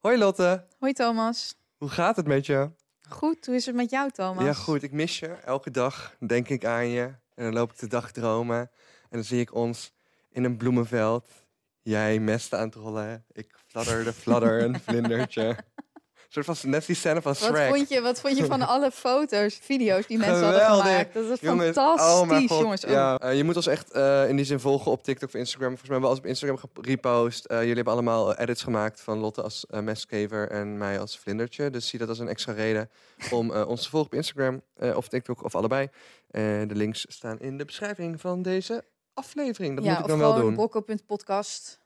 Hoi Lotte, Hoi Thomas. hoe gaat het met je? Goed, hoe is het met jou Thomas? Ja, goed. Ik mis je. Elke dag denk ik aan je. En dan loop ik de dag dromen. En dan zie ik ons in een bloemenveld. Jij mesten aan het rollen. Ik fladderde, fladder, een vlindertje. Soort van, net die scène van Wat Shrek. vond, je, wat vond je van alle foto's, video's die mensen hadden Geweldig. gemaakt? Dat is Jongens, fantastisch, oh jongens. Oh. Ja, eh, je moet ons echt eh, in die zin volgen op TikTok of Instagram. Volgens mij hebben we alles op Instagram gerepost. Eh, jullie hebben allemaal edits gemaakt van Lotte als mestkever en mij als vlindertje. Dus zie dat als een extra reden om ons te volgen op Instagram of TikTok of allebei. De links staan in de beschrijving van deze aflevering. Dat ja, moet ik dan wel doen. brokko.podcast.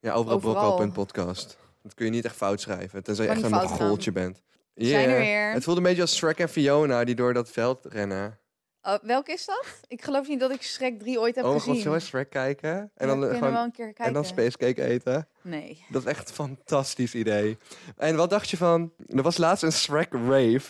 Ja, overal, overal. brokko.podcast. Dat kun je niet echt fout schrijven, tenzij je echt een mongooltje bent. Zijn er weer. Het voelde een beetje als Shrek en Fiona die door dat veld rennen. Oh, welke is dat? Ik geloof niet dat ik Shrek 3 ooit heb oh gezien. god, zullen we Shrek kijken? En Ja, dan, eh, gewoon, wel een keer kijken. en dan spacecake eten? Nee. Dat is echt een fantastisch idee. En wat dacht je van... Er was laatst een Shrek rave.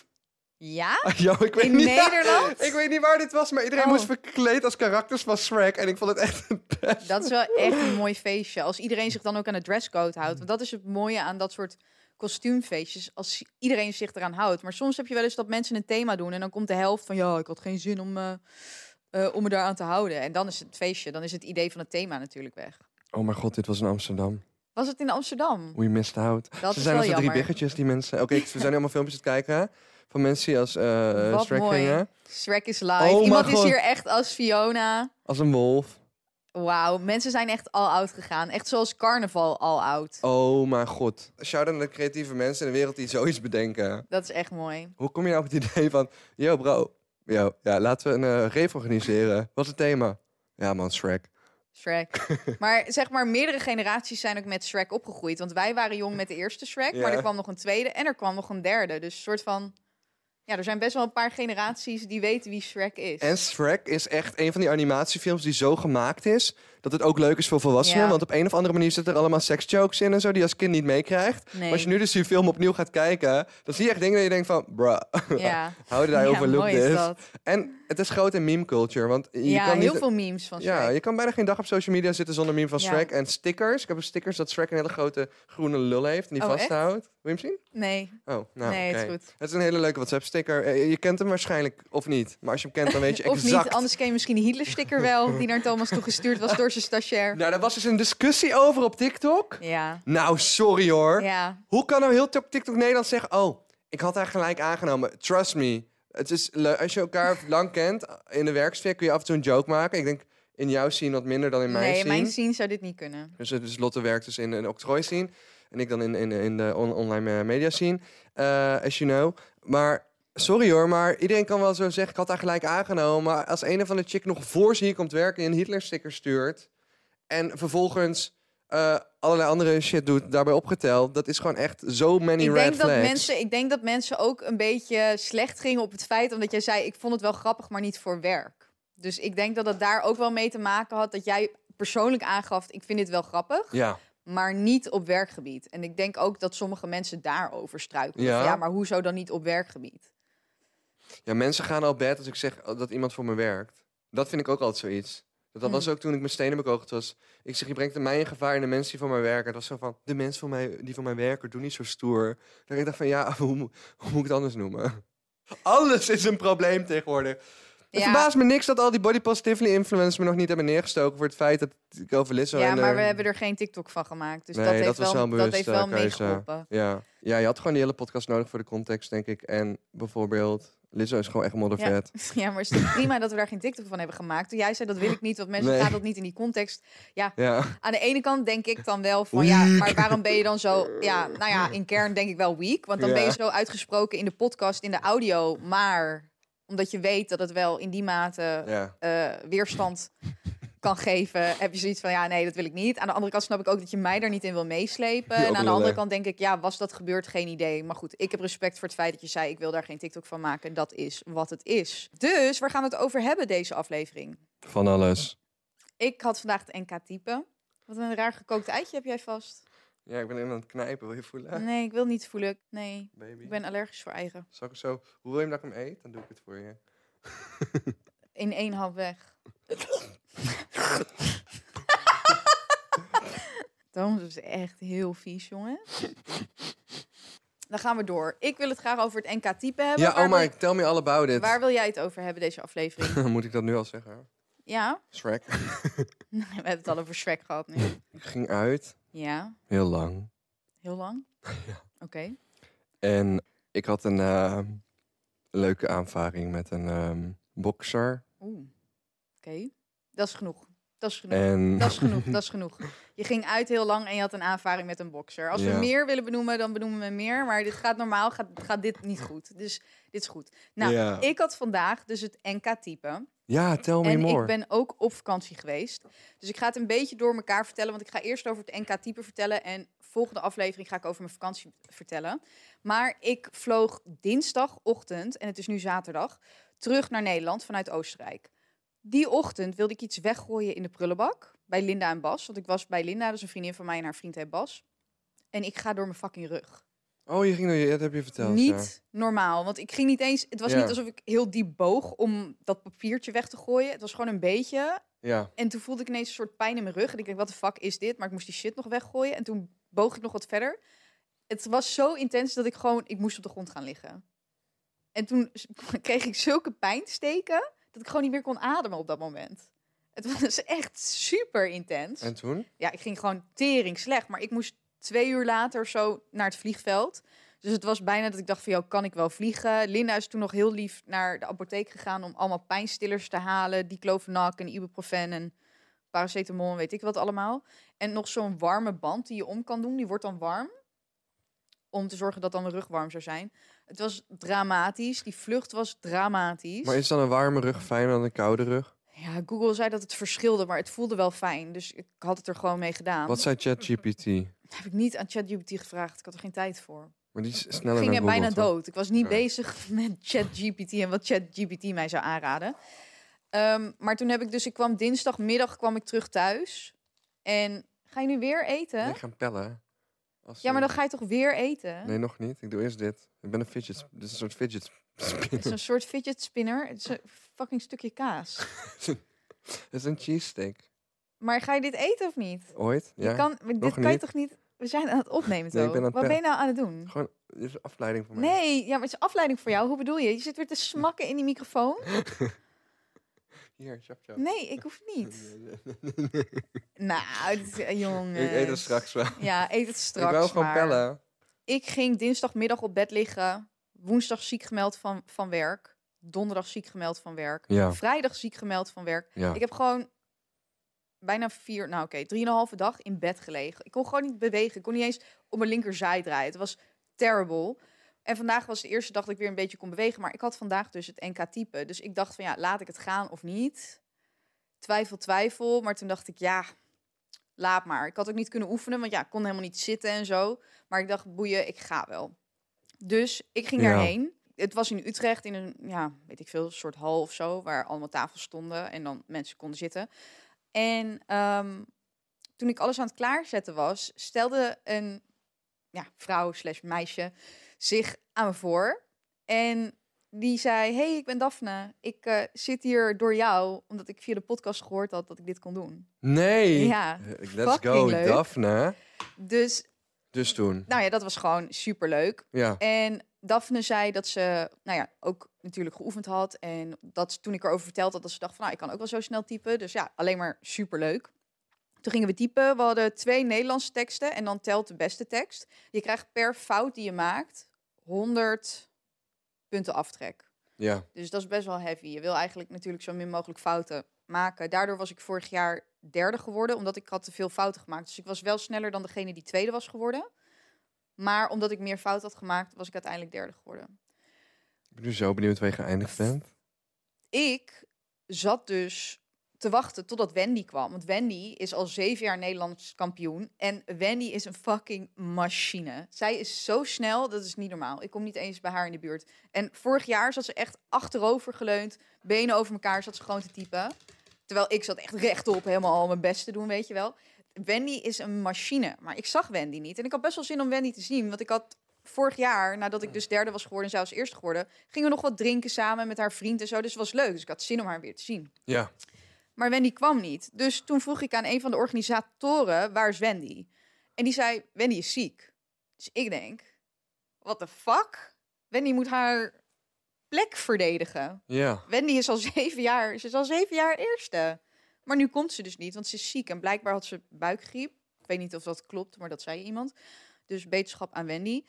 Ja? Ik weet In niet, Nederland? ik weet niet waar dit was, maar iedereen Oh. moest verkleed als karakters van Shrek. En ik vond het echt het best. Dat is wel echt een mooi feestje. Als iedereen zich dan ook aan de dresscode houdt. Want dat is het mooie aan dat soort kostuumfeestjes. Als iedereen zich eraan houdt. Maar soms heb je wel eens dat mensen een thema doen. En dan komt de helft van... Ja, ik had geen zin om, eh, eh, om me daaraan te houden. En dan is het feestje. Dan is het idee van het thema natuurlijk weg. Oh mijn god, dit was in Amsterdam. Was het in Amsterdam? We missed out. Dat Ze zijn als de drie biggetjes, die mensen. Oké, we zijn nu allemaal filmpjes aan het kijken. Van mensen die als eh Wat Shrek mooi. gingen. Shrek is live. Oh mijn Iemand is God. hier echt als Fiona. Als een wolf. Wauw, mensen zijn echt al oud gegaan. Echt zoals carnaval al oud. Oh mijn god. Shout-out naar de creatieve mensen in de wereld die zoiets bedenken. Dat is echt mooi. Hoe kom je nou op het idee van... Yo bro, yo, ja, laten we een eh rave organiseren. Wat is het thema? Ja man, Shrek. Shrek. maar zeg maar, meerdere generaties zijn ook met Shrek opgegroeid. Want wij waren jong met de eerste Shrek, maar Ja. er kwam nog een tweede en er kwam nog een derde. Dus een soort van... Ja, er zijn best wel een paar generaties die weten wie Shrek is. En Shrek is echt een van die animatiefilms die zo gemaakt is... dat het ook leuk is voor volwassenen. Ja. Want op een of andere manier zitten er allemaal seksjokes in en zo... die je als kind niet meekrijgt. Nee. Maar als je nu dus die film opnieuw gaat kijken... dan zie je echt dingen dat je denkt van... Bruh, Ja, how did I overlook this? En het is groot in meme culture. Want je ja, kan heel niet... veel memes van Shrek. Ja, je kan bijna geen dag op social media zitten zonder meme van. Shrek. En stickers. Ik heb een stickers dat Shrek een hele grote groene lul heeft. En die Oh, echt? vasthoudt. Wil je hem zien? Nee, Oh, nou, nee, het is goed. Het is een hele leuke WhatsApp-sticker. Eh, Je kent hem waarschijnlijk, of niet. Maar als je hem kent, dan weet je Of exact. niet, anders ken je misschien de Hitler-sticker wel... die naar Thomas toegestuurd was door zijn stagiair. Nou, daar was dus een discussie over op TikTok. Ja, Nou, sorry hoor. ja. Hoe kan nou heel Tik- TikTok Nederland zeggen... Oh, ik had haar gelijk aangenomen. Trust me. Het is leuk. Als je elkaar lang kent in de werksfeer... kun je af en toe een joke maken. Ik denk in jouw scene wat minder dan in mijn Nee, scene. mijn scene zou dit niet kunnen. Dus, dus Lotte werkt dus in een octrooi scene. En ik dan in, in, in de on- online eh, media scene. eh, as you know. Maar sorry hoor, maar iedereen kan wel zo zeggen... ik had haar gelijk aangenomen. Maar als een of andere chick nog voor ze hier komt werken... en een Hitler-sticker stuurt... en vervolgens eh, allerlei andere shit doet, daarbij opgeteld... dat is gewoon echt zo many Ik red denk, dat flags. mensen, ik denk dat mensen ook een beetje slecht gingen op het feit... omdat jij zei, ik vond het wel grappig, maar niet voor werk. Dus ik denk dat het daar ook wel mee te maken had... dat jij persoonlijk aangaf, ik vind dit wel grappig... Ja, maar niet op werkgebied. En ik denk ook dat sommige mensen daarover struikelen. Ja. Ja, maar hoezo dan niet op werkgebied? Ja, mensen gaan al bed als ik zeg dat iemand voor me werkt. Dat vind ik ook altijd zoiets. Dat Hmm. was ook toen ik mijn stenen bekogeld was. Ik zeg, je brengt mij in gevaar en de mensen die voor mij werken. Het was zo van, de mensen voor mij, die voor mij werken, doen niet zo stoer. Dat ik dacht van, ja, hoe, hoe moet ik het anders noemen? Alles is een probleem tegenwoordig. Het Ja. verbaast me niks dat al die body positively influencers me nog niet hebben neergestoken voor het feit dat ik over Lizzo ja, en... maar eh, we hebben er geen TikTok van gemaakt. Dus nee, dat heeft dat wel, dat heeft wel keuze. meegeholpen. Ja. ja, je had gewoon die hele podcast nodig voor de context, denk ik. En bijvoorbeeld, Lizzo is gewoon echt moddervet. Ja, maar is het prima dat we daar geen TikTok van hebben gemaakt? Toen jij zei, dat wil ik niet, want mensen Nee. gaan dat niet in die context. Ja, Ja. aan de ene kant denk ik dan wel van, ja, maar waarom ben je dan zo... Ja, nou ja, in kern denk ik wel weak. Want dan ben je Ja. zo uitgesproken in de podcast, in de audio. Maar omdat je weet dat het wel in die mate ja. eh, weerstand kan geven, heb je zoiets van ja, nee, dat wil ik niet. Aan de andere kant snap ik ook dat je mij daar niet in wil meeslepen. En aan de andere kant denk ik, ja, was dat gebeurd? Geen idee. Maar goed, ik heb respect voor het feit dat je zei, ik wil daar geen TikTok van maken. Dat is wat het is. Dus waar gaan we het over hebben deze aflevering? Van alles. Ik had vandaag het NK typen. Wat een raar gekookt eitje heb jij vast. Ja, ik ben in aan het knijpen. Wil je voelen? Nee, ik wil niet voelen. Nee, Baby. ik ben allergisch voor eieren. Zal ik zo... Hoe wil je hem dat ik hem eet? Dan doe ik het voor je. In één hap weg. Thomas is echt heel vies, jongen. dan gaan we door. Ik wil het graag over het NK-type hebben. Ja, oh my, tell me all about it. Waar wil jij het over hebben, deze aflevering? Moet ik dat nu al zeggen? ja? Shrek. We hebben het al over Shrek gehad nu. ik ging uit, Ja, heel lang. heel lang? Oké. En ik had een eh, leuke aanvaring met een ehm bokser. Oeh. Oké. Dat is genoeg. Dat is genoeg. En Dat is genoeg, dat is genoeg. Je ging uit heel lang en je had een aanvaring met een bokser. Als we meer willen benoemen, dan benoemen we meer. Maar dit gaat normaal, gaat, gaat dit niet goed. Dus dit is goed. Nou, Ja. ik had vandaag dus het NK-type. ja, tell me En more. ik ben ook op vakantie geweest. Dus ik ga het een beetje door elkaar vertellen. Want ik ga eerst over het NK-type vertellen. En volgende aflevering ga ik over mijn vakantie vertellen. Maar ik vloog dinsdagochtend, en het is nu zaterdag, terug naar Nederland vanuit Oostenrijk. Die ochtend wilde ik iets weggooien in de prullenbak. Bij Linda en Bas. Want ik was bij Linda, dus een vriendin van mij en haar vriend heet Bas. En ik ga door mijn fucking rug. Oh, je ging door je, dat heb je verteld. Niet normaal. Want ik ging niet eens. Het was Ja. niet alsof ik heel diep boog om dat papiertje weg te gooien. Het was gewoon een beetje. Ja. En toen voelde ik ineens een soort pijn in mijn rug. En ik dacht, wat de fuck is dit? Maar ik moest die shit nog weggooien. En toen boog ik nog wat verder. Het was zo intens dat ik gewoon... Ik moest op de grond gaan liggen. En toen kreeg ik zulke pijnsteken... dat ik gewoon niet meer kon ademen op dat moment. Het was echt super intens. En toen? Ja, ik ging gewoon tering slecht. Maar ik moest twee uur later zo naar het vliegveld. Dus het was bijna dat ik dacht van, joh, kan ik wel vliegen? Linda is toen nog heel lief naar de apotheek gegaan om allemaal pijnstillers te halen. Diclofenac en ibuprofen en paracetamol en weet ik wat allemaal. En nog zo'n warme band die je om kan doen, die wordt dan warm. Om te zorgen dat dan de rug warm zou zijn. Het was dramatisch. Die vlucht was dramatisch. Maar is dan een warme rug fijner dan een koude rug? Ja, Google zei dat het verschilde, maar het voelde wel fijn. Dus ik had het er gewoon mee gedaan. Wat zei ChatGPT? Heb ik niet aan ChatGPT gevraagd. Ik had er geen tijd voor. Maar die is Ik sneller ging dan er bijna toch? dood. Ik was niet Ja. bezig met ChatGPT en wat ChatGPT mij zou aanraden. Ehm, maar toen heb ik dus, ik kwam dinsdagmiddag kwam ik terug thuis. En ga je nu weer eten? Ik ga pellen. Als, ja, maar dan ga je toch weer eten? Nee, nog niet. Ik doe eerst dit. Ik ben een fidget... Dit is een soort fidget Het spinner. is een soort fidget spinner. Het is een fucking stukje kaas. Het is een cheese steak. Maar ga je dit eten of niet? Ooit? Ja. Je kan, dit nog kan je toch niet... We zijn aan het opnemen, toch? het Wat ben je nou aan het doen? Gewoon, dit is een afleiding voor mij. Nee, ja, maar het is afleiding voor jou. Hoe bedoel je? Je zit weer te smakken in die microfoon. Hier, chap chap. Nee, ik hoef niet. Nou, jongens. Ik eet het straks wel. Ja, eet het straks ik wou gewoon maar. pellen. Ik ging dinsdagmiddag op bed liggen. Woensdag ziek gemeld van, van werk. Donderdag ziek gemeld van werk. Ja. Vrijdag ziek gemeld van werk. Ja. Ik heb gewoon bijna vier, nou oké, drieënhalve dag in bed gelegen. Ik kon gewoon niet bewegen. Ik kon niet eens op mijn linkerzij draaien. Het was terrible. En vandaag was de eerste dag dat ik weer een beetje kon bewegen. Maar ik had vandaag dus het NK-type. Dus ik dacht van ja, laat ik het gaan of niet? Twijfel, twijfel. Maar toen dacht ik ja, laat maar. Ik had ook niet kunnen oefenen, want ja, ik kon helemaal niet zitten en zo. Maar ik dacht, boeien, ik ga wel. Dus ik ging Ja. daarheen. Het was in Utrecht in een, ja, weet ik veel, soort hal of zo, waar allemaal tafels stonden en dan mensen konden zitten. En ehm, toen ik alles aan het klaarzetten was, stelde een ja, vrouw slash meisje zich aan me voor. En die zei, hey, ik ben Daphne. Ik eh, zit hier door jou, omdat ik via de podcast gehoord had dat ik dit kon doen. Nee. Ja, Eh, Let's go, leuk. Daphne. Dus, Dus toen. nou ja, dat was gewoon super leuk. Ja. En Daphne zei dat ze, nou ja, ook natuurlijk geoefend had. En dat toen ik erover verteld had, dat ze dacht van, nou, ik kan ook wel zo snel typen. Dus ja, alleen maar super leuk. Toen gingen we typen. We hadden twee Nederlandse teksten en dan telt de beste tekst. Je krijgt per fout die je maakt 100 punten aftrek. Ja. Dus dat is best wel heavy. Je wil eigenlijk natuurlijk zo min mogelijk fouten maken. Daardoor was ik vorig jaar derde geworden, omdat ik had te veel fouten gemaakt. Dus ik was wel sneller dan degene die tweede was geworden. Maar omdat ik meer fout had gemaakt, was ik uiteindelijk derde geworden. Ik ben nu zo benieuwd waar je geëindigd bent. Ik zat dus te wachten totdat Wendy kwam. Want Wendy is al zeven jaar Nederlands kampioen. En Wendy is een fucking machine. Zij is zo snel, dat is niet normaal. Ik kom niet eens bij haar in de buurt. En vorig jaar zat ze echt achterover geleund, benen over elkaar, zat ze gewoon te typen. Terwijl ik zat echt rechtop, helemaal al mijn best te doen, weet je wel. Wendy is een machine, maar ik zag Wendy niet. En ik had best wel zin om Wendy te zien, want ik had vorig jaar, nadat ik dus derde was geworden en zij was eerste geworden, gingen we nog wat drinken samen met haar vriend en zo. Dus het was leuk. Dus ik had zin om haar weer te zien. Ja. Maar Wendy kwam niet. Dus toen vroeg ik aan een van de organisatoren, waar is Wendy? En die zei, Wendy is ziek. Dus ik denk, what the fuck? Wendy moet haar plek verdedigen. Ja. Wendy is al zeven jaar, ze is al zeven jaar eerste. Maar nu komt ze dus niet, want ze is ziek. En blijkbaar had ze buikgriep. Ik weet niet of dat klopt, maar dat zei iemand. Dus beterschap aan Wendy.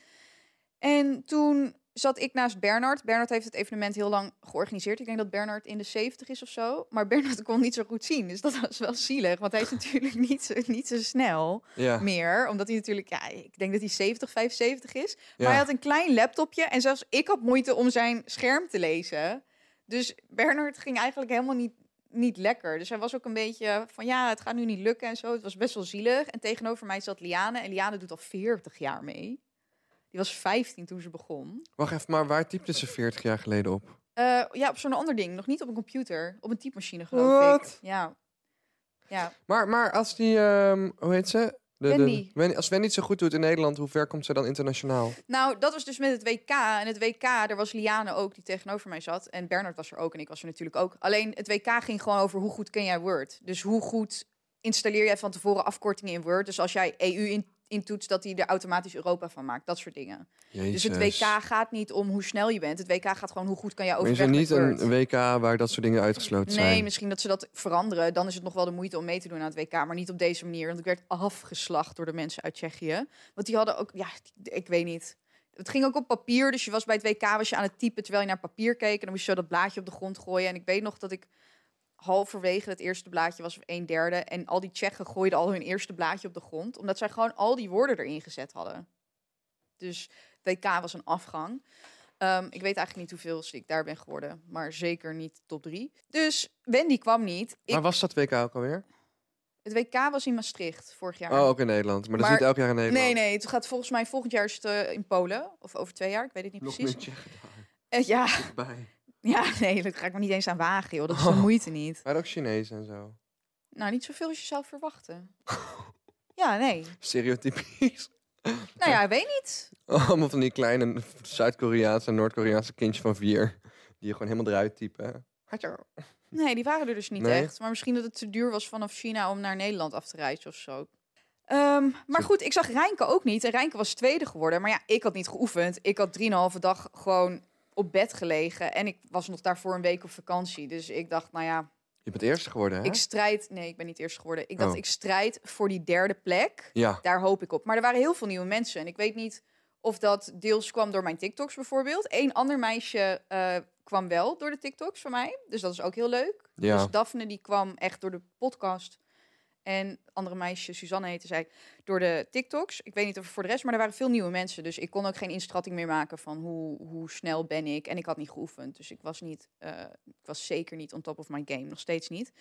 En toen zat ik naast Bernard. Bernard heeft het evenement heel lang georganiseerd. Ik denk dat Bernard in de 70 is of zo. Maar Bernard kon niet zo goed zien. Dus dat was wel zielig. Want hij is natuurlijk niet zo, niet zo snel Ja. meer. Omdat hij natuurlijk, ja, ik denk dat hij 70, 75 is. Maar Ja. hij had een klein laptopje. En zelfs ik had moeite om zijn scherm te lezen. Dus Bernard ging eigenlijk helemaal niet, niet lekker. Dus hij was ook een beetje van, ja, het gaat nu niet lukken en zo. Het was best wel zielig. En tegenover mij zat Liane. En Liane doet al 40 jaar mee. Die was 15 toen ze begon. Wacht even, maar waar typte ze 40 jaar geleden op? Eh, ja, op zo'n ander ding. Nog niet op een computer. Op een typemachine, geloof ik. Wat? Ja. Ja. Maar, maar als die, ehm, hoe heet ze? De, Wendy. De. Als Wendy het zo goed doet in Nederland, hoe ver komt ze dan internationaal? Nou, dat was dus met het WK. En het WK, daar was Liane ook die tegenover mij zat. En Bernard was er ook en ik was er natuurlijk ook. Alleen het WK ging gewoon over hoe goed ken jij Word. Dus hoe goed installeer jij van tevoren afkortingen in Word. Dus als jij EU in, intoetst, dat hij er automatisch Europa van maakt. Dat soort dingen. Jezus. Dus het WK gaat niet om hoe snel je bent. Het WK gaat gewoon hoe goed kan jij Maar is overweg er niet een WK waar dat soort dingen uitgesloten Nee, zijn? misschien dat ze dat veranderen. Dan is het nog wel de moeite om mee te doen aan het WK. Maar niet op deze manier. Want ik werd afgeslacht door de mensen uit Tsjechië. Want die hadden ook, ja, ik weet niet. Het ging ook op papier. Dus je was bij het WK was je aan het typen terwijl je naar papier keek. En dan moest je zo dat blaadje op de grond gooien. En ik weet nog dat ik halverwege het eerste blaadje was of een derde. En al die Tsjechen gooiden al hun eerste blaadje op de grond. Omdat zij gewoon al die woorden erin gezet hadden. Dus WK was een afgang. Ehm, ik weet eigenlijk niet hoeveel ik daar ben geworden, maar zeker niet top drie. Dus Wendy kwam niet. Ik, Waar was dat WK ook alweer? het WK was in Maastricht vorig jaar. Oh, ook in Nederland. Maar dat is Maar- niet elk jaar in Nederland. nee, nee, het gaat volgens mij volgend jaar is het eh, in Polen. Of over twee jaar, ik weet het niet Nog precies. meer Tsjechen daar. Eh, ja, Bij. Ja, nee, daar ga ik me niet eens aan wagen, joh. Dat is de Oh. moeite niet. Maar ook Chinezen en zo. Nou, niet zoveel als je zou verwachten. Ja, nee. Stereotypisch. Nou ja, ik weet niet. Allemaal van die kleine Zuid-Koreaanse en Noord-Koreaanse kindjes van vier. Die je gewoon helemaal eruit typen. Nee, die waren er dus niet Nee? echt. Maar misschien dat het te duur was vanaf China om naar Nederland af te reizen of zo. Ehm, maar goed, ik zag Rijnke ook niet. En Rijnke was tweede geworden. Maar ja, ik had niet geoefend. Ik had drieënhalve dag gewoon op bed gelegen. En ik was nog daarvoor een week op vakantie. Dus ik dacht, nou ja, Je bent eerste geworden, hè? ik strijd... Nee, ik ben niet eerst geworden. Ik dacht, Oh. ik strijd voor die derde plek. Ja. Daar hoop ik op. Maar er waren heel veel nieuwe mensen. En ik weet niet of dat deels kwam door mijn TikToks bijvoorbeeld. Eén ander meisje eh, kwam wel door de TikToks van mij. Dus dat is ook heel leuk. Ja. Dus Daphne die kwam echt door de podcast. En andere meisje, Suzanne heette zij, door de TikToks. Ik weet niet of voor de rest, maar er waren veel nieuwe mensen. Dus ik kon ook geen inschatting meer maken van hoe, hoe snel ben ik. En ik had niet geoefend. Dus ik was, niet, eh, ik was zeker niet on top of my game. Nog steeds niet.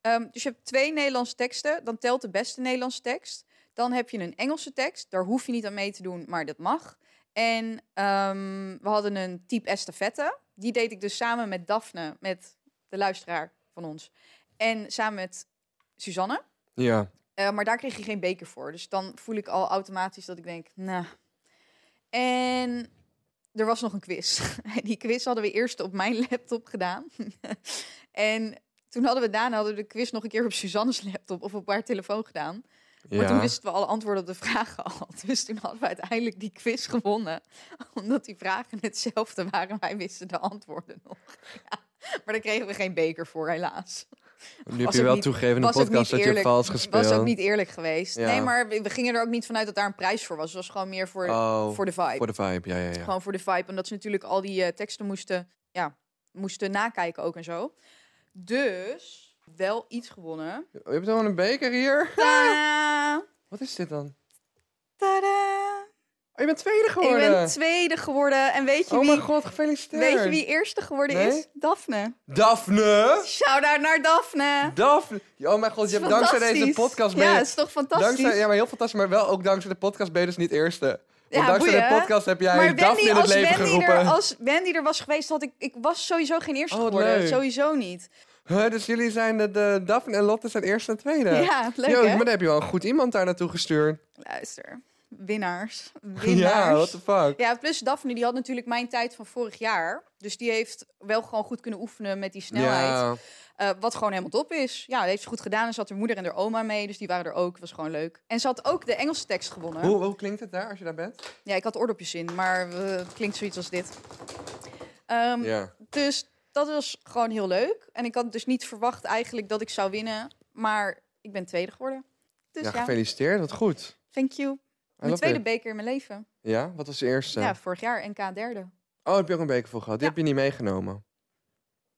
Ehm, dus je hebt twee Nederlandse teksten. Dan telt de beste Nederlandse tekst. Dan heb je een Engelse tekst. Daar hoef je niet aan mee te doen, maar dat mag. En ehm, we hadden een type estafette. Die deed ik dus samen met Daphne, met de luisteraar van ons. En samen met Suzanne. Ja. Eh, maar daar kreeg je geen beker voor. Dus dan voel ik al automatisch dat ik denk, nou. En er was nog een quiz. Die quiz hadden we eerst op mijn laptop gedaan. en toen hadden we daarna hadden we de quiz nog een keer op Suzanne's laptop of op haar telefoon gedaan. Maar toen Ja. wisten we alle antwoorden op de vragen al. Dus toen hadden we uiteindelijk die quiz gewonnen. Omdat die vragen hetzelfde waren. Wij wisten de antwoorden nog. Ja. Maar daar kregen we geen beker voor, helaas. Nu heb je wel niet- toegegeven in de podcast dat je vals gespeeld. Was ook niet eerlijk geweest. Ja. Nee, maar we, we gingen er ook niet vanuit dat daar een prijs voor was. Het was gewoon meer voor, Oh, voor de vibe. voor de vibe. Ja, ja, ja. Gewoon voor de vibe. En dat ze natuurlijk al die eh, teksten moesten, ja, moesten nakijken ook en zo. Dus wel iets gewonnen. Je hebt gewoon een beker hier. Tadaa! Wat is dit dan? Tadaa! Oh, je bent tweede Ik geworden. ben tweede geworden. En weet je, Oh wie, mijn god, gefeliciteerd. weet je wie eerste geworden Nee? is? Daphne. Daphne! Shout-out naar Daphne. Daphne! Oh mijn god, je hebt dankzij deze podcast ben Ja, het is toch fantastisch? Dankzij, ja, maar heel fantastisch, maar wel ook dankzij de podcast ben je dus niet eerste. Want Ja, dankzij boeien. de podcast heb jij maar Daphne in het als leven Wendy, geroepen. er, als Wendy er was geweest, had ik, ik was sowieso geen eerste Oh, geworden. leuk. Sowieso niet. Huh, dus jullie zijn de, de Daphne en Lotte zijn eerste en tweede. Ja, leuk Yo, hè? maar dan heb je wel een goed iemand daar naartoe gestuurd. Luister. Winnaars. Ja, Winnaars. what the fuck. Ja, plus Daphne, die had natuurlijk mijn tijd van vorig jaar. Dus die heeft wel gewoon goed kunnen oefenen met die snelheid. Ja. Eh, wat gewoon helemaal top is. Ja, dat heeft ze goed gedaan. En ze had haar moeder en haar oma mee, dus die waren er ook. was gewoon leuk. En ze had ook de Engelse tekst gewonnen. Hoe, hoe klinkt het daar als je daar bent? Ja, ik had oordopjes in, maar eh, het klinkt zoiets als dit. Ehm, Ja. Dus dat was gewoon heel leuk. En ik had dus niet verwacht eigenlijk dat ik zou winnen. Maar ik ben tweede geworden. Dus ja, ja, gefeliciteerd. Wat goed. thank you. Mijn tweede it. beker in mijn leven. Ja, wat was de eerste? Ja, vorig jaar NK derde. Oh, heb je ook een beker voor gehad? Die Ja. heb je niet meegenomen.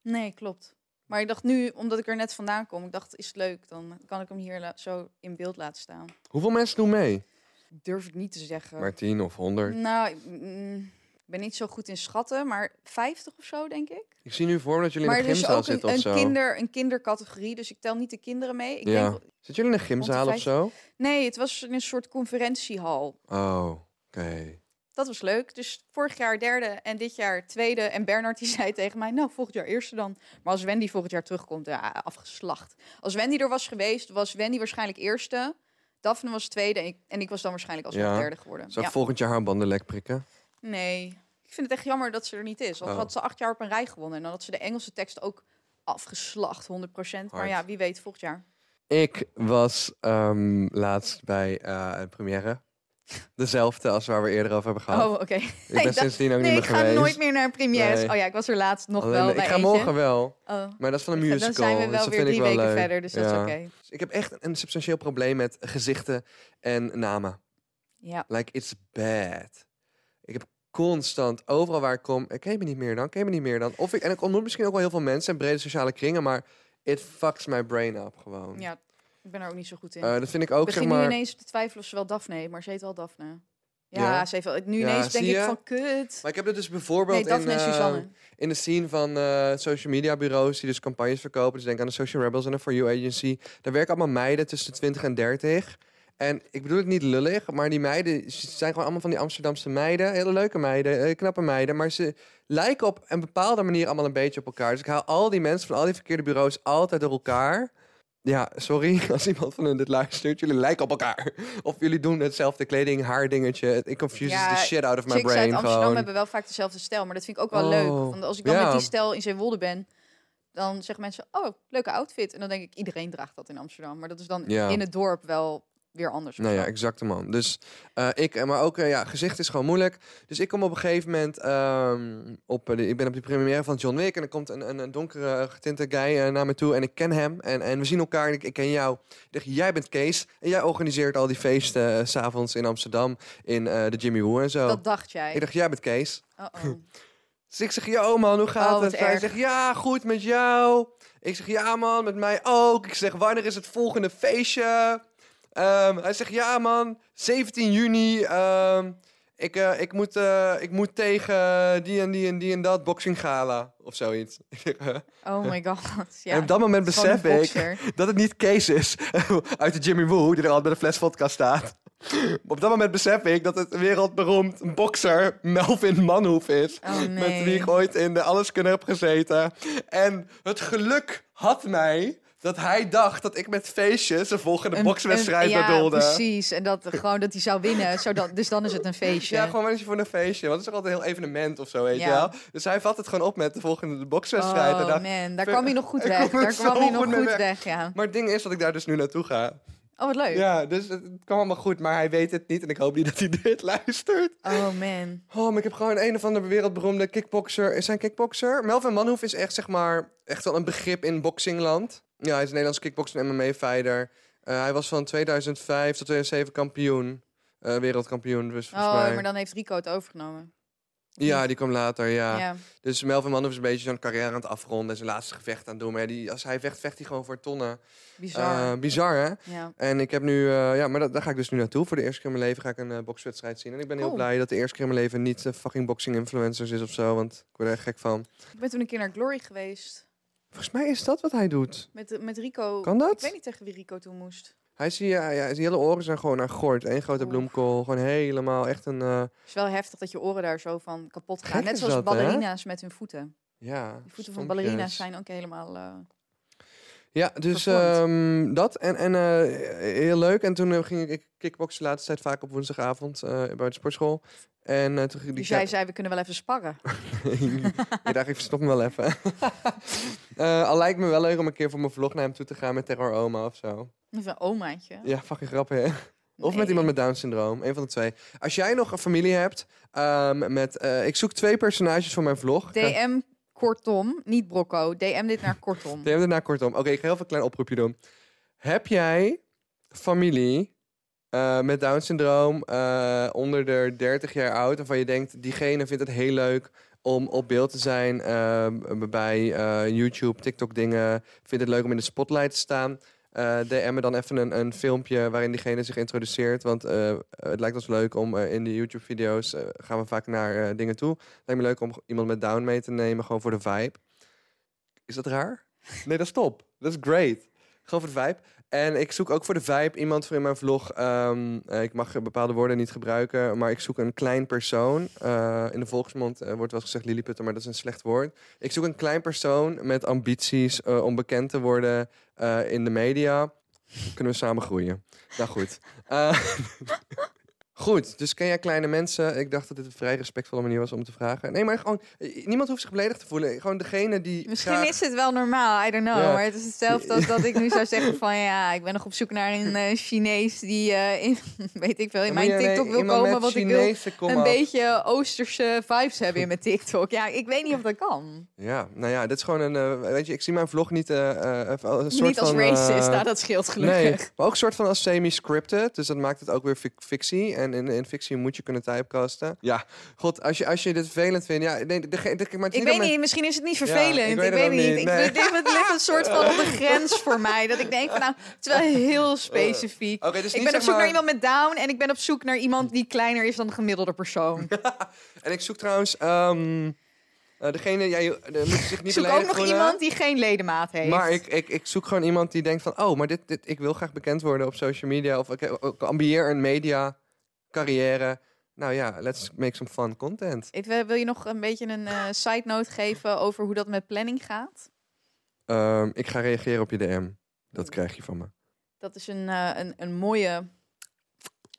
Nee, klopt. Maar ik dacht nu, omdat ik er net vandaan kom, ik dacht, is het leuk, dan kan ik hem hier zo in beeld laten staan. Hoeveel mensen doen mee? Durf ik niet te zeggen. Maar tien of honderd? Nou, mm, ik ben niet zo goed in schatten, maar 50 of zo, denk ik. Ik zie nu voor dat jullie maar in een is gymzaal ook een, zitten of een, zo. kinder, een kindercategorie, dus ik tel niet de kinderen mee. Ik Ja. denk, Zitten jullie in een gymzaal of zo? nee, het was in een soort conferentiehal. Oh, oké. Dat was leuk. Dus vorig jaar derde en dit jaar tweede. En Bernard die zei tegen mij, nou, volgend jaar eerste dan. Maar als Wendy volgend jaar terugkomt, ja, afgeslacht. Als Wendy er was geweest, was Wendy waarschijnlijk eerste. Daphne was tweede en ik, en ik was dan waarschijnlijk alsnog Ja. derde geworden. Ik Ja. volgend jaar haar banden lek prikken? Nee, ik vind het echt jammer dat ze er niet is. Want Oh. had ze acht jaar op een rij gewonnen. En dan had ze de Engelse tekst ook afgeslacht, 100%. Maar ja, wie weet volgend jaar. Ik was ehm, laatst bij eh, een première. Dezelfde als waar we eerder over hebben gehad. Oh, oké. ik ik ben sindsdien ook Nee, niet ik meer ga geweest. nooit meer naar premières. Nee. Oh ja, ik was er laatst nog Alleen- wel ik bij ga eentje. morgen wel. Oh. Maar dat is van een Dan musical. zijn we dus wel weer ik drie wel weken leuk. verder, dus dat is oké. Dus ik heb echt een substantieel probleem met gezichten en namen. Ja. Like, it's bad. Ik constant, overal waar ik kom, ik ken me niet meer dan, ken je me niet meer dan. Of ik, en ik ontmoet misschien ook wel heel veel mensen en brede sociale kringen, maar it fucks my brain up gewoon. ja, ik ben er ook niet zo goed in. Eh, dat vind ik ook, ik zeg begin maar... nu ineens te twijfelen of ze wel Daphne maar ze heet wel Daphne. Ja, Ja? ze heeft wel. Nu Ja, ineens denk ik van kut. Maar ik heb het dus bijvoorbeeld Nee, in, eh, in de scene van eh, social media bureaus die dus campagnes verkopen. Dus denk aan de Social Rebels en de For You Agency. Daar werken allemaal meiden tussen de 20 en 30. En ik bedoel het niet lullig, maar die meiden ze zijn gewoon allemaal van die Amsterdamse meiden. Hele leuke meiden, eh, knappe meiden. Maar ze lijken op een bepaalde manier allemaal een beetje op elkaar. Dus ik haal al die mensen van al die verkeerde bureaus altijd door elkaar. Ja, sorry als iemand van hun dit luistert. Jullie lijken op elkaar. Of jullie doen hetzelfde kleding, haardingetje. Ik confuse Ja, the shit out of my Chicks uit brain Amsterdam gewoon. hebben wel vaak dezelfde stijl, maar dat vind ik ook wel Oh, leuk. Want als ik dan ja. met die stijl in Zeewolde ben, dan zeggen mensen, oh, leuke outfit. En dan denk ik, iedereen draagt dat in Amsterdam. Maar dat is dan Ja. in het dorp wel weer anders. Nou ja, exact man. Dus eh, ik, eh, maar ook, eh, ja, gezicht is gewoon moeilijk. Dus ik kom op een gegeven moment ehm, op, de, ik ben op die première van John Wick en er komt een, een, een donkere getinte guy naar me toe en ik ken hem en, en we zien elkaar en ik, ik ken jou. Ik dacht, jij bent Kees en jij organiseert al die feesten s s'avonds in Amsterdam in de Jimmy Woo en zo. Dat dacht jij. Ik dacht, jij bent Kees. Dus ik zeg, yo man, hoe gaat Oh, het? Hij zegt, ja, goed met jou. Ik zeg, ja man, met mij ook. Ik zeg, wanneer is het volgende feestje? Ehm, hij zegt, ja man, 17 juni. ehm, ik, eh, ik, moet, eh, ik moet tegen die en die en die en dat boxing gala of zoiets. Oh my god. Ja. en op dat moment besef ik dat het niet Kees is uit de Jimmy Woo, die er altijd bij de fles vodka staat. Op dat moment besef ik dat het wereldberoemd bokser Melvin Manhoef is. Oh Met wie ik ooit in de Alleskunde heb gezeten. En het geluk had mij dat hij dacht dat ik met feestjes een volgende Een- bokswedstrijd een- ja, bedoelde. precies. En dat gewoon dat hij zou winnen. Zodat, dus dan is het een feestje. Ja, gewoon een voor een feestje. Want het is toch altijd een heel evenement of zo, weet Ja. je wel. Dus hij vat het gewoon op met de volgende bokswedstrijd. en Oh dacht, man, daar kwam hij nog goed weg. Daar kwam hij nog goed weg. weg, ja. Maar het ding is dat ik daar dus nu naartoe ga. Oh, wat leuk. Ja, dus het het kwam allemaal goed. Maar hij weet het niet en ik hoop niet dat hij dit luistert. Oh man. Oh, maar ik heb gewoon een of andere wereldberoemde kickboxer. Is hij een kickboxer? Melvin Manhoef is echt, zeg maar, echt wel een begrip in boxingland. Ja, hij is een Nederlands kickboxer en MMA-fighter. hij was van 2005 tot 2007 kampioen. Eh, wereldkampioen, dus volgens Oh, mij. maar dan heeft Rico het overgenomen. Ja, die kwam later, ja. Ja. Dus Melvin Manhoef is een beetje zo'n carrière aan het afronden. en Zijn laatste gevecht aan het doen. Maar ja, die, als hij vecht, vecht hij gewoon voor tonnen. bizar. Eh, bizar, hè? ja. En ik heb nu, eh, ja, maar dat, daar ga ik dus nu naartoe. Voor de eerste keer in mijn leven ga ik een eh, bokswedstrijd zien. En ik ben heel blij dat de eerste keer in mijn leven niet eh, fucking boxing influencers is of zo. Want ik word er echt gek van. Ik ben toen een keer naar Glory geweest. Volgens mij is dat wat hij doet. Met, met Rico. Kan dat? Ik weet niet tegen wie Rico toen moest. Hij is, ja, ja, zijn hele oren zijn gewoon naar gort. Eén grote bloemkool. Gewoon helemaal echt een... eh, Het is wel heftig dat je oren daar zo van kapot gaan. Gek Net is zoals dat, hè? ballerina's met hun voeten. ja, Die voeten van stompjes. ballerina's zijn ook helemaal... eh, Ja, dus Vervormd. ehm, dat. En, en eh, heel leuk. En toen eh, ging ik kickboksen de laatste tijd vaak op woensdagavond eh, bij de sportschool. En uh, toen die Dus jij zei, we kunnen wel even sparren. ik dacht, ik verstop me wel even. Eh, al lijkt me wel leuk om een keer voor mijn vlog naar hem toe te gaan met Terror Oma of zo. Even een omaatje. Ja, fucking grappig hè? Of met iemand met Down syndroom. Een van de twee. Als jij nog een familie hebt ehm, met... eh, ik zoek twee personages voor mijn vlog. DM kortom, niet brocco. DM dit naar kortom. DM daarna kortom. Oké, ik ga heel veel klein oproepje doen. Heb jij familie eh, met Down syndroom eh, onder de 30 jaar oud... waarvan je denkt, diegene vindt het heel leuk om op beeld te zijn ehm, bij eh, YouTube, TikTok dingen. Vindt het leuk om in de spotlight te staan. DM me dan even een, een filmpje waarin diegene zich introduceert. Want het lijkt ons leuk om in de YouTube-video's... gaan we vaak naar dingen toe. Lijkt me leuk om iemand met Down mee te nemen, gewoon voor de vibe. Is dat raar? Nee, dat is top. Dat is great. Gewoon voor de vibe. En ik zoek ook voor de vibe iemand voor in mijn vlog. ehm, eh, ik mag bepaalde woorden niet gebruiken, maar ik zoek een klein persoon. Eh, in de volksmond eh, wordt wel gezegd lilliputter, maar dat is een slecht woord. Ik zoek een klein persoon met ambities eh, om bekend te worden in de media. Kunnen we samen groeien. Nou goed. Goed, dus ken jij kleine mensen? Ik dacht dat dit een vrij respectvolle manier was om te vragen. Nee, maar gewoon, eh, niemand hoeft zich beledigd te voelen. Gewoon degene die. Misschien graag- is het wel normaal, I don't know. Ja. Maar het is hetzelfde als dat ik nu zou zeggen van... ja, ik ben nog op zoek naar een eh, Chinees die, eh, in, weet ik veel, in mijn nee, TikTok wil komen. Want ik wil een af. beetje Oosterse vibes hebben in mijn TikTok. Ja, ik weet niet of dat kan. Ja, nou ja, dit is gewoon een. weet je, ik zie mijn vlog niet. een soort niet als van, racist, nou, dat scheelt gelukkig. Nee, maar ook een soort van als semi-scripted. Dus dat maakt het ook weer fic- fictie. En in, in fictie moet je kunnen typecasten. Ja, god, als je, als je dit vervelend vindt. Ja, nee, de, de, de, maar het is Ik weet niet, misschien is het niet vervelend. ik ik weet weet, het ook niet. niet, Ik nee. het ligt een soort van op de grens voor mij. Dat ik denk van nou, het is wel heel specifiek. Oké, dus ik niet ben zeg op zoek maar- naar iemand met down en ik ben op zoek naar iemand die kleiner is dan de gemiddelde persoon. En ik zoek trouwens. ehm eh, degene, jij ja, moet je zich Ik niet zoek ook nog voelen. iemand die geen ledemaat heeft. Maar ik, ik, ik zoek gewoon iemand die denkt van... Oh, maar dit, dit, ik wil graag bekend worden op social media. Of ik, ik ambieer een media carrière. Nou ja, let's make some fun content. Ik wil, wil je nog een beetje een eh, side note geven over hoe dat met planning gaat? Ehm, ik ga reageren op je DM. Dat krijg je van me. Dat is een, eh, een, een, mooie,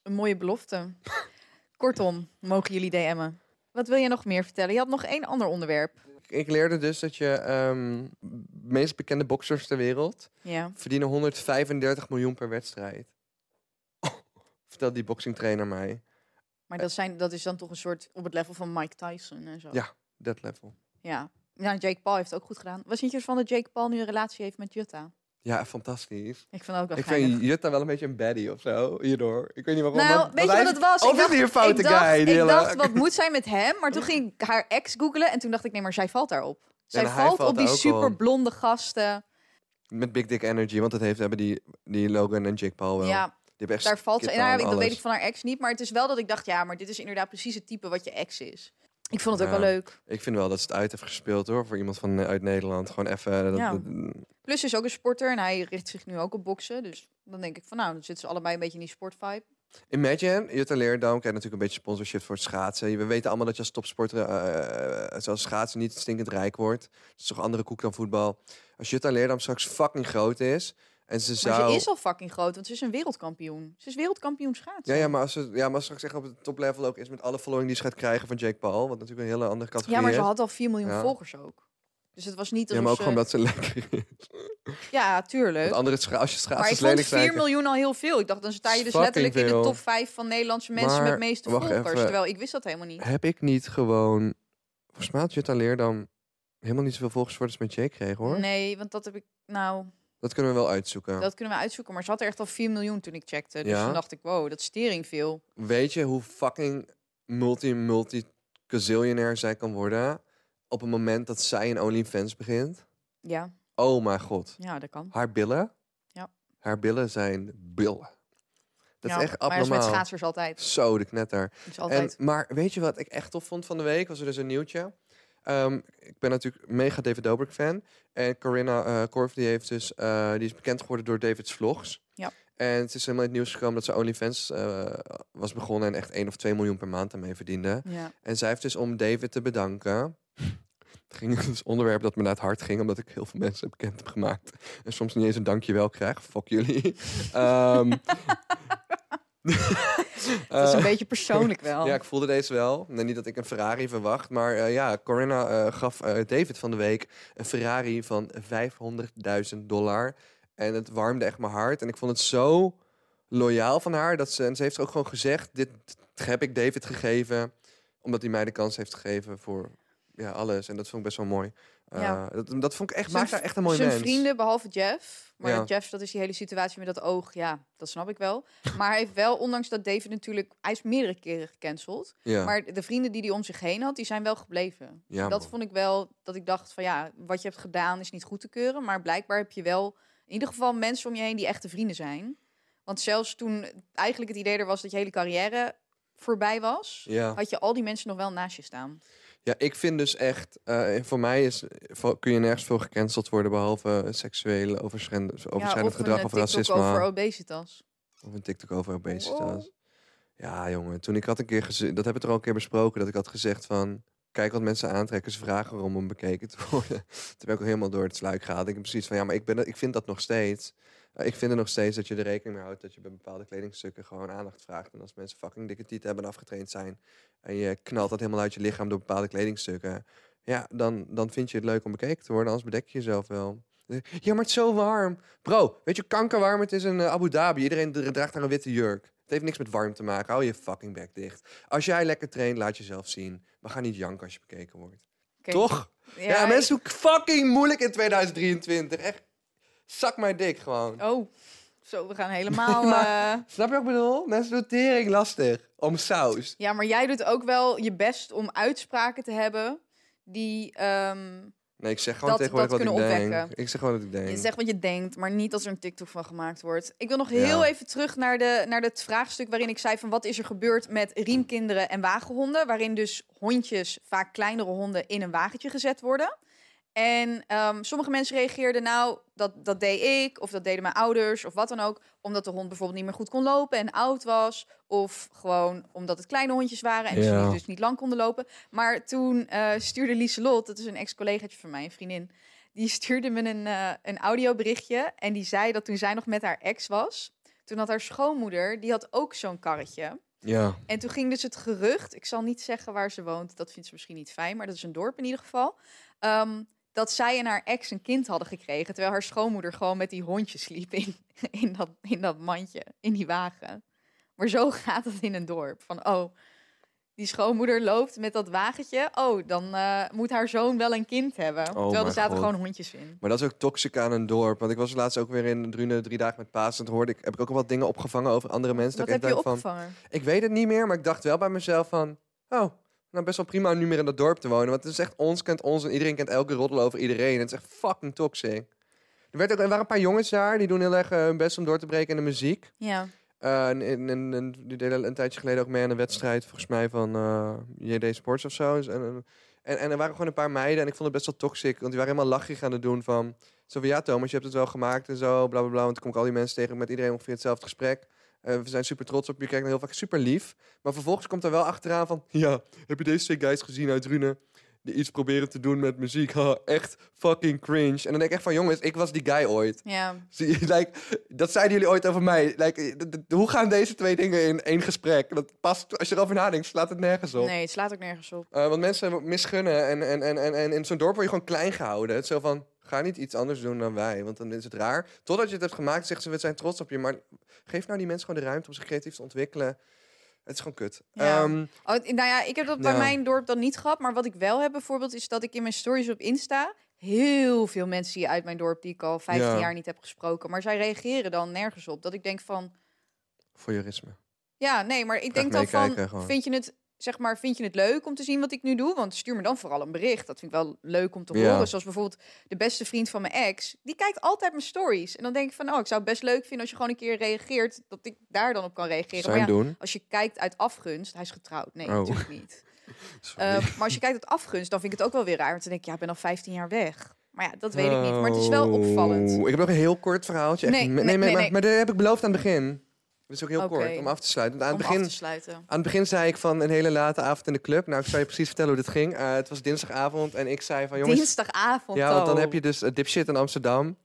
een mooie belofte. Kortom, mogen jullie DM'en. Wat wil je nog meer vertellen? Je had nog één ander onderwerp. Ik leerde dus dat je ehm meest bekende boxers ter wereld Ja. verdienen 135 miljoen per wedstrijd. Vertelt die boxingtrainer mij. Maar dat, zijn, dat is dan toch een soort op het level van Mike Tyson en zo. Ja. Dat level. Ja. Ja, Jake Paul heeft het ook goed gedaan. Was niet je van dat Jake Paul nu een relatie heeft met Jutta? Ja, fantastisch. Ik vind ook wel Ik geinig. vind Jutta wel een beetje een baddie of zo, hierdoor. Ik weet niet waarom. Nou, weet je wat het was? Of Ik is dacht- hij een foute ik dacht, guy? ik dacht, wat moet zij met hem? Maar toen ging ik haar ex googelen en toen dacht ik, nee, maar zij valt daarop. Zij valt valt op die super blonde gasten. Met Big Dick Energy, want dat heeft, hebben die, die Logan en Jake Paul wel. Ja, echt daar valt ze. skit Nou, dat weet ik van haar ex niet. Maar het is wel dat ik dacht, ja, maar dit is inderdaad precies het type wat je ex is. Ik vond het ook wel leuk. Ik vind wel dat ze het uit heeft gespeeld hoor, voor iemand van eh, uit Nederland. Gewoon even. dat- Ja. Plus is ook een sporter en hij richt zich nu ook op boksen. Dus dan denk ik van, nou, dan zitten ze allebei een beetje in die sportvibe. Imagine, Jutta Leerdam krijgt natuurlijk een beetje sponsorship voor het schaatsen. We weten allemaal dat je als topsporter, eh, zoals schaatsen, niet stinkend rijk wordt. Het is toch andere koek dan voetbal. Als Jutta Leerdam straks fucking groot is en ze Maar zou... ze is al fucking groot, want ze is een wereldkampioen. Ze is wereldkampioen schaatsen. Ja, ja, maar als ze, ja, maar als ze straks echt op het toplevel ook is met alle following die ze gaat krijgen van Jake Paul, wat natuurlijk een hele andere categorie Ja, maar ze had al 4 miljoen Ja. volgers ook. Dus het was niet Ja, maar ook ze... gewoon dat ze lekker is. Ja, tuurlijk. Want andere scha- als je Maar schaatsen ik vond lelijk 4 zijn. miljoen al heel veel. Ik dacht, dan sta je dus letterlijk in de top 5 van Nederlandse mensen Maar, met meeste volgers. even. Terwijl ik wist dat helemaal niet. Heb ik niet gewoon... Volgens mij had Jutta Leerdam helemaal niet zoveel volgers voor als met Jake kreeg, hoor. Nee, want dat heb ik... Nou, Dat kunnen we wel uitzoeken. dat kunnen we uitzoeken. Maar ze had er echt al 4 miljoen toen ik checkte. Dus Ja? toen dacht ik, wow, dat is tering veel. Weet je hoe fucking multi, multi gazillionair zij kan worden op het moment dat zij een OnlyFans begint? Ja, Oh mijn god. ja dat kan. Haar billen? Ja. Haar billen zijn billen. Dat Ja, is echt Maar dat is met abnormaal. schaatsers altijd. Zo, de knetter. is En, altijd. maar weet je wat ik echt tof vond van de week? Was er dus een nieuwtje. Ehm, ik ben natuurlijk mega David Dobrik fan. En Corinna Korf die heeft dus, eh, die is bekend geworden door David's vlogs. Ja. En het is helemaal in het nieuws gekomen dat ze OnlyFans eh, was begonnen en echt 1 of 2 miljoen per maand ermee verdiende. Ja. En zij heeft dus om David te bedanken, Het ging dus een onderwerp dat me naar het hart ging, omdat ik heel veel mensen bekend heb gemaakt. En soms niet eens een dankjewel krijg. Fuck jullie. Ehm, Dat is eh, een beetje persoonlijk wel. ja, ik voelde deze wel. Nee, niet dat ik een Ferrari verwacht, maar eh, ja, Corinna eh, gaf eh, David van de week een Ferrari van 500.000 dollar. En het warmde echt mijn hart. En ik vond het zo loyaal van haar dat ze, en ze heeft ook gewoon gezegd: dit heb ik David gegeven, omdat hij mij de kans heeft gegeven voor ja, alles. En dat vond ik best wel mooi. Eh, Ja. dat, dat vond ik echt, Zijn maakt haar echt een mooi Zijn mens. vrienden, behalve Jeff. Maar Ja. Jeff, dat is die hele situatie met dat oog. Ja, dat snap ik wel. Maar hij heeft wel, ondanks dat David natuurlijk... Hij is meerdere keren gecanceld. Ja, Maar de vrienden die hij om zich heen had, die zijn wel gebleven. Ja, dat man. vond ik wel, dat ik dacht van ja, wat je hebt gedaan is niet goed te keuren. Maar blijkbaar heb je wel in ieder geval mensen om je heen die echte vrienden zijn. Want zelfs toen eigenlijk het idee er was dat je hele carrière voorbij was... had je al die mensen nog wel naast je staan. Ja, ik vind dus echt, eh, voor mij is, kun je nergens veel gecanceld worden behalve seksuele overschrijdend, ja, overschrijdend of gedrag een of eh, TikTok racisme. over obesitas. Of een TikTok over obesitas. Wow. Ja, jongen, toen ik had een keer gezegd, dat heb ik er al een keer besproken, dat ik had gezegd van, kijk wat mensen aantrekken, ze vragen erom om bekeken te worden. ben ik al helemaal door het sluik gehaald. Ik heb precies van, ja, maar ik, ben, ik vind dat nog steeds. Eh, ik vind er nog steeds dat je er rekening mee houdt dat je bij bepaalde kledingstukken gewoon aandacht vraagt. En als mensen fucking dikke tieten hebben en afgetraind zijn en je knalt dat helemaal uit je lichaam door bepaalde kledingstukken, ja, dan, dan vind je het leuk om bekeken te worden, anders bedek je jezelf wel. Ja, maar het is zo warm. Bro, weet je kankerwarm het is in eh, Abu Dhabi? Iedereen dra- draagt daar een witte jurk. Het heeft niks met warm te maken. Hou je fucking bek dicht. Als jij lekker traint, laat jezelf zien. Maar ga niet janken als je bekeken wordt. Toch? Ja, mensen doen fucking moeilijk in 2023. Echt, zak mijn dik gewoon. Oh, zo, we gaan helemaal... Maar- eh, Snap je wat ik bedoel? Mensen doen tering lastig. Om saus. Ja, maar jij doet ook wel je best om uitspraken te hebben die... ehm, Nee, ik zeg gewoon Dat- tegenwoordig dat wat ik kunnen denk. opwekken. Ik zeg gewoon wat ik denk. je zegt wat je denkt, maar niet als er een TikTok van gemaakt wordt. Ik wil nog Ja. heel even terug naar, de, naar het vraagstuk waarin ik zei van wat is er gebeurd met riemkinderen en wagenhonden. Waarin dus hondjes, vaak kleinere honden, in een wagentje gezet worden. En ehm, sommige mensen reageerden nou, dat, dat deed ik, of dat deden mijn ouders, of wat dan ook. Omdat de hond bijvoorbeeld niet meer goed kon lopen en oud was. Of gewoon omdat het kleine hondjes waren en Ja. ze dus niet lang konden lopen. Maar toen eh, stuurde Lieselot, dat is een ex-collegaatje van mij, een vriendin. Die stuurde me een, eh, een audioberichtje. En die zei dat toen zij nog met haar ex was. Toen had haar schoonmoeder, die had ook zo'n karretje. Ja. En toen ging dus het gerucht, ik zal niet zeggen waar ze woont, dat vindt ze misschien niet fijn, maar dat is een dorp in ieder geval. ehm, dat zij en haar ex een kind hadden gekregen, terwijl haar schoonmoeder gewoon met die hondjes sliep in, in, dat, in dat mandje, in die wagen. Maar zo gaat het in een dorp. Van, oh, die schoonmoeder loopt met dat wagentje. Oh, dan eh, moet haar zoon wel een kind hebben. terwijl er Oh zaten God. gewoon hondjes in. Maar dat is ook toxic aan een dorp. Want ik was laatst ook weer in Drunen drie dagen met Paas. En toen hoorde ik, heb ik ook al wat dingen opgevangen over andere mensen. Wat dat heb ik je van, opgevangen? Ik weet het niet meer, maar ik dacht wel bij mezelf van... Oh, nou best wel prima om nu meer in dat dorp te wonen. Want het is echt ons kent ons en iedereen kent elke roddel over iedereen. Het is echt fucking toxic. Er, werd ook, er waren een paar jongens daar, die doen heel erg eh, hun best om door te breken in de muziek. Ja. Eh, en, en, en- en die deden een tijdje geleden ook mee aan een wedstrijd, volgens mij van eh, JD Sports of zo. En, en, en, en er waren gewoon een paar meiden en ik vond het best wel toxic. Want die waren helemaal lachig aan het doen van... Zo van, ja Thomas, je hebt het wel gemaakt en zo, bla bla bla. Want toen kom ik al die mensen tegen met iedereen ongeveer hetzelfde gesprek. Eh, we zijn super trots op je, kijkt heel vaak super lief. Maar vervolgens komt er wel achteraan van... Ja, heb je deze twee guys gezien uit Rune? Die iets proberen te doen met muziek. Ha, echt fucking cringe. En dan denk ik echt van, jongens, ik was die guy ooit. Ja. Zie like, dat zeiden jullie ooit over mij. Like, d- hoe gaan deze twee dingen in één gesprek? Dat past, als je erover nadenkt, slaat het nergens op. Nee, het slaat ook nergens op. Eh, want mensen misgunnen en, en, en, en, en in zo'n dorp word je gewoon klein gehouden. Het is zo van, ga niet iets anders doen dan wij, want dan is het raar. Totdat je het hebt gemaakt, zeggen ze, we zijn trots op je. Maar geef nou die mensen gewoon de ruimte om zich creatief te ontwikkelen. Het is gewoon kut. Ja. Ehm, Oh, nou ja, ik heb dat bij Ja. mijn dorp dan niet gehad. Maar wat ik wel heb bijvoorbeeld, is dat ik in mijn stories op Insta... heel veel mensen zie uit mijn dorp die ik al 15 Ja. jaar niet heb gesproken. Maar zij reageren dan nergens op. Dat ik denk van, voyeurisme. ja, nee, maar ik Graag denk dan van... gewoon. Vind je, het, zeg maar, vind je het leuk om te zien wat ik nu doe? Want stuur me dan vooral een bericht. Dat vind ik wel leuk om te Ja. horen. Zoals bijvoorbeeld de beste vriend van mijn ex. Die kijkt altijd mijn stories. En dan denk ik van, oh, ik zou het best leuk vinden als je gewoon een keer reageert. Dat ik daar dan op kan reageren. Maar Zijn ja, doen. als je kijkt uit afgunst, hij is getrouwd. Nee, Oh. natuurlijk niet. Uh, maar als je kijkt uit afgunst, dan vind ik het ook wel weer raar. Want dan denk ik, ja, ik ben al 15 jaar weg. Maar ja, dat weet ik niet. Maar het is wel opvallend. Ik heb nog een heel kort verhaaltje. Nee, nee, nee, maar, nee, maar, nee. maar dat heb ik beloofd aan het begin. Dat is ook heel kort om af te sluiten. Want aan Om het, begin, af te sluiten. aan het begin zei ik van een hele late avond in de club. Nou, ik zal je precies vertellen hoe dit ging. Eh, het was dinsdagavond en ik zei van jongens... Dinsdagavond Ja, want dan heb je dus uh, dipshit in Amsterdam.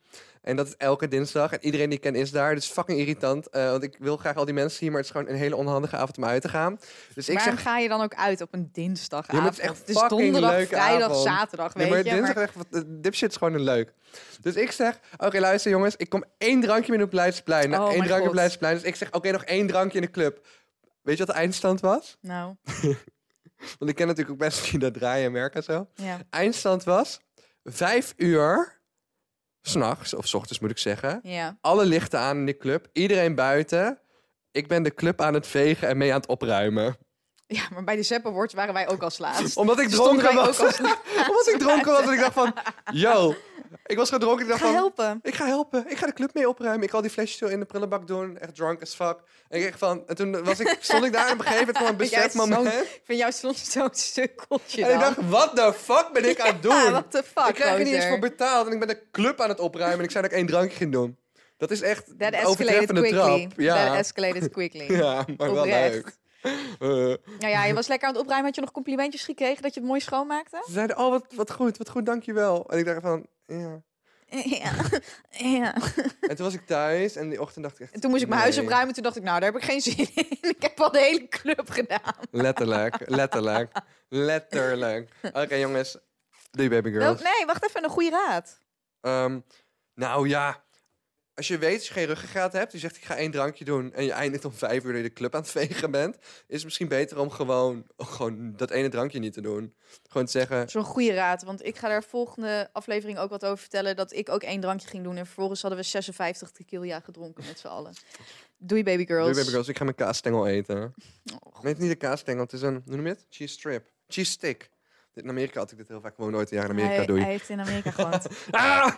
En dat is elke dinsdag. En iedereen die ik ken is daar. Dus fucking irritant. eh, want ik wil graag al die mensen zien. Maar het is gewoon een hele onhandige avond om uit te gaan. Dus ik Waarom zeg... ga je dan ook uit op een dinsdagavond? Ja, het is echt het is donderdag, vrijdag, avond. zaterdag, weet maar je. dinsdag maar- echt, eh, dipshit is gewoon een leuk. Dus ik zeg, oké luister jongens, ik kom één drankje meer op Leidseplein. Nou, Oh één drankje op God. Leidseplein. Dus ik zeg, oké, nog één drankje in de club. Weet je wat de eindstand was? Nou, Want ik ken natuurlijk ook mensen die dat draaien en werken en zo. ja. Eindstand was vijf uur, s'nachts, of s ochtends moet ik zeggen. ja. Alle lichten aan in de club, iedereen buiten. Ik ben de club aan het vegen en mee aan het opruimen. Ja, maar bij de Zepp Awards waren wij ook als laatst. Omdat ik Stonden dronken was. Omdat ik dronken was en ik dacht van, yo. Ik was gedronken en ik dacht Ga van, helpen. ik ga helpen. Ik ga de club mee opruimen. Ik ga al die flesjes zo in de prullenbak doen. Echt drunk as fuck. En, ik echt van, en toen was ik, stond ik daar en op een gegeven moment kwam een zo'n- besefmoment. Ik vind jou soms zo'n sukkeltje En ik dacht, what the fuck ben ik aan het doen? Ja, what the fuck, ik krijg er niet eens voor betaald en ik ben de club aan het opruimen en ik zei dat ik één drankje ging doen. Dat is echt That escalated overtreffende quickly. trap. Ja. That escalated quickly. ja, maar wel Oprecht. leuk. Eh, Nou ja, je was lekker aan het opruimen. Had je nog complimentjes gekregen dat je het mooi schoonmaakte? ze zeiden, oh wat, wat goed, wat goed, dankjewel. En ik dacht van, ja. Ja. ja. En toen was ik thuis en die ochtend dacht ik echt... En toen moest ik mijn huis opruimen. Toen dacht ik, nou, daar heb ik geen zin in. Ik heb al de hele club gedaan. Letterlijk, letterlijk, letterlijk. Oké jongens, doei baby girls. nee, wacht even. Een goede raad. Ehm, nou ja, als je weet dat je geen ruggengraat hebt, je zegt ik ga één drankje doen en je eindigt om vijf uur dat je de club aan het vegen bent, is het misschien beter om gewoon, gewoon dat ene drankje niet te doen. Gewoon te zeggen, Zo'n goede raad. Want ik ga daar volgende aflevering ook wat over vertellen. Dat ik ook één drankje ging doen. En vervolgens hadden we 56 tequila gedronken met z'n allen. Doei, baby girls. doei baby girls, ik ga mijn kaasstengel eten. Oh. Nee, niet een kaasstengel, het is een, hoe noem je het? Cheese strip. Cheese stick. In Amerika had ik dit heel vaak, gewoon nooit een jaar in Amerika, hij, doei. hij heeft in Amerika gewoond. Ah!